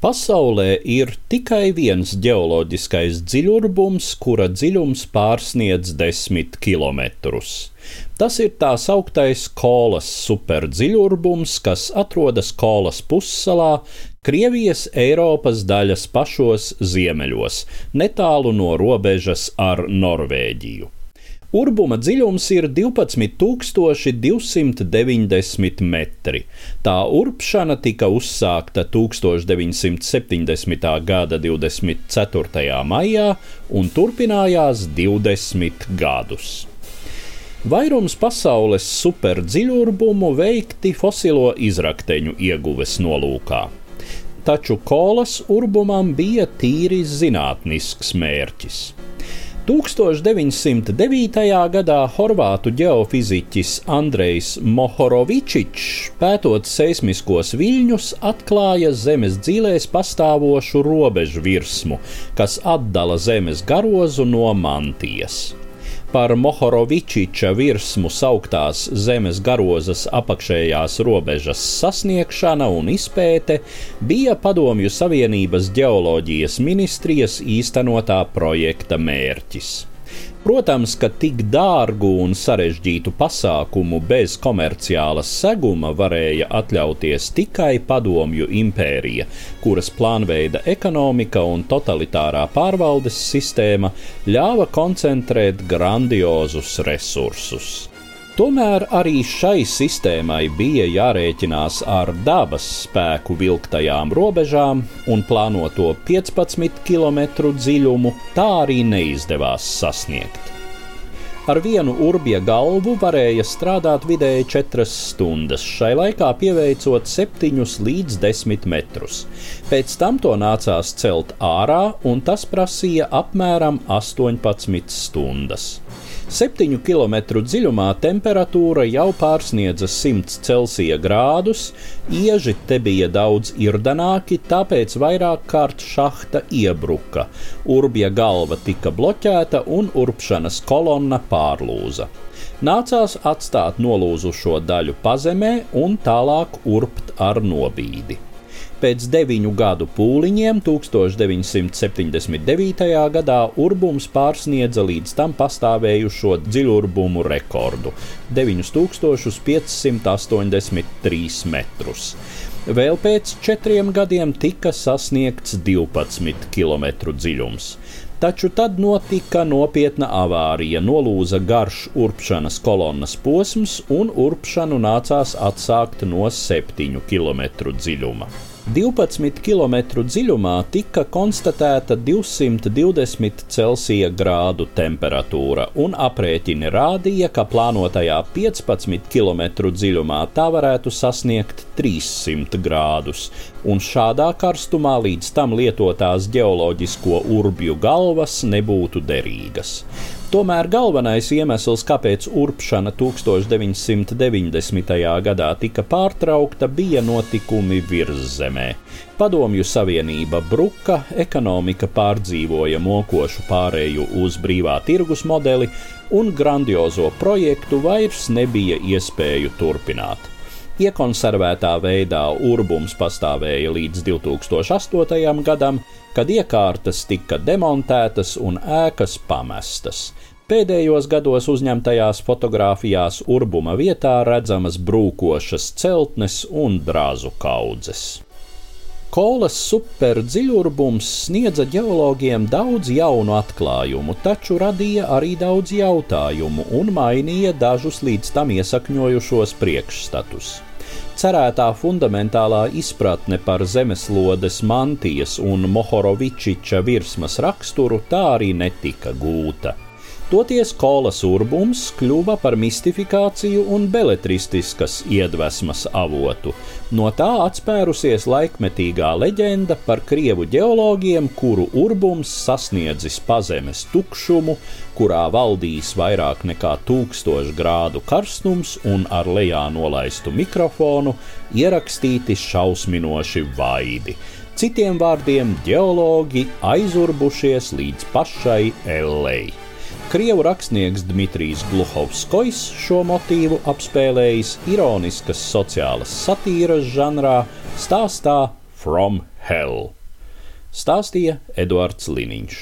Pasaulē ir tikai viens geoloģiskais dziļurbums, kura dziļums pārsniedz 10 km. Tas ir tā sauktais Kolas superdziļurbums, kas atrodas Kolas pussalā, Krievijas Eiropas daļas pašos ziemeļos, netālu no robežas ar Norvēģiju. Urbuma dziļums ir 12,290 metri. Tā urbšana tika uzsākta 1970. gada 24. maijā un turpinājās 20 gadus. Vairums pasaules superdziļurbumu veikti fosilo izrakteņu ieguves nolūkā. Taču kolas urbumam bija tīri zinātnisks mērķis. 1909. gadā horvātu ģeofiziķis Andrejs Mohorovičičs, pētot seismiskos viļņus, atklāja Zemes dzīvēs pastāvošu robežu virsmu, kas atdala Zemes garozu no mantijas. Par Mohorovičiča virsmu sauktās zemes garozas apakšējās robežas sasniegšana un izpēte bija Padomju Savienības ģeoloģijas ministrijas īstenotā projekta mērķis. Protams, ka tik dārgu un sarežģītu pasākumu bez komerciāla seguma varēja atļauties tikai Padomju impērija, kuras plānveida ekonomika un totalitārā pārvaldes sistēma ļāva koncentrēt grandiozus resursus. Tomēr arī šai sistēmai bija jārēķinās ar dabas spēku vilktajām robežām, un plānoto 15 km dziļumu tā arī neizdevās sasniegt. Ar vienu urbja galvu varēja strādāt vidēji 4 stundas, šai laikā pieveicot 7 līdz 10 metrus. Pēc tam to nācās celt ārā, un tas prasīja apmēram 18 stundas. Septiņu kilometru dziļumā temperatūra jau pārsniedza 100 Celsija grādus, ieži te bija daudz irdanāki, tāpēc vairāk kārt šahta iebruka, urbja galva tika bloķēta un urpšanas kolonna pārlūza. Nācās atstāt nolūzušo daļu pazemē un tālāk urbt ar nobīdi. Pēc deviņu gadu pūliņiem 1979. gadā urbums pārsniedza līdz tam pastāvējušo dziļurbumu rekordu - 9583 metrus. Vēl pēc četriem gadiem tika sasniegts 12 km dziļums. Taču tad notika nopietna avārija, nolūza garš urpšanas kolonnas posms, un urpšanu nācās atsākt no 7 km dziļuma. 12 km dziļumā tika konstatēta 220 Celsija grādu temperatūra, un aprēķini rādīja, ka plānotajā 15 km dziļumā tā varētu sasniegt 300 grādus, un šādā karstumā līdz tam lietotās geoloģisko urbju galvas nebūtu derīgas. Tomēr galvenais iemesls, kāpēc urpšana 1990. gadā tika pārtraukta, bija notikumi virszemē. Padomju Savienība bruka, ekonomika pārdzīvoja mokošu pārēju uz brīvā tirgus modeli, un grandiozo projektu vairs nebija iespēju turpināt. Iekonservētā veidā urbums pastāvēja līdz 2008. gadam, kad iekārtas tika demontētas un ēkas pamestas. Pēdējos gados uzņemtajās fotografijās urbuma vietā redzamas brūkošas celtnes un drāzu kaudzes. Kolas superdziļurbums sniedza ģeologiem daudz jaunu atklājumu, taču radīja arī daudz jautājumu un mainīja dažus līdz tam iesakņojušos priekšstatus cerētā fundamentālā izpratne par zemeslodes mantijas un Mohorovičiča virsmas raksturu tā arī netika gūta. Toties kolas urbums kļuva par mistifikāciju un beletristiskas iedvesmas avotu. No tā atspērusies laikmetīgā leģenda par krievu ģeologiem, kuru urbums sasniedzis pazemes tukšumu, kurā valdīs vairāk nekā tūkstoš grādu karstums un ar lejā nolaistu mikrofonu ierakstīti šausminoši vaidi. Citiem vārdiem, ģeologi aizurbušies līdz pašai Ellei. Krievu rakstnieks Dmitrijs Gluhovskojs šo motīvu apspēlējis ironiskas sociālas satīras žanrā stāstā From hell. Stāstīja Eduards Liniņš.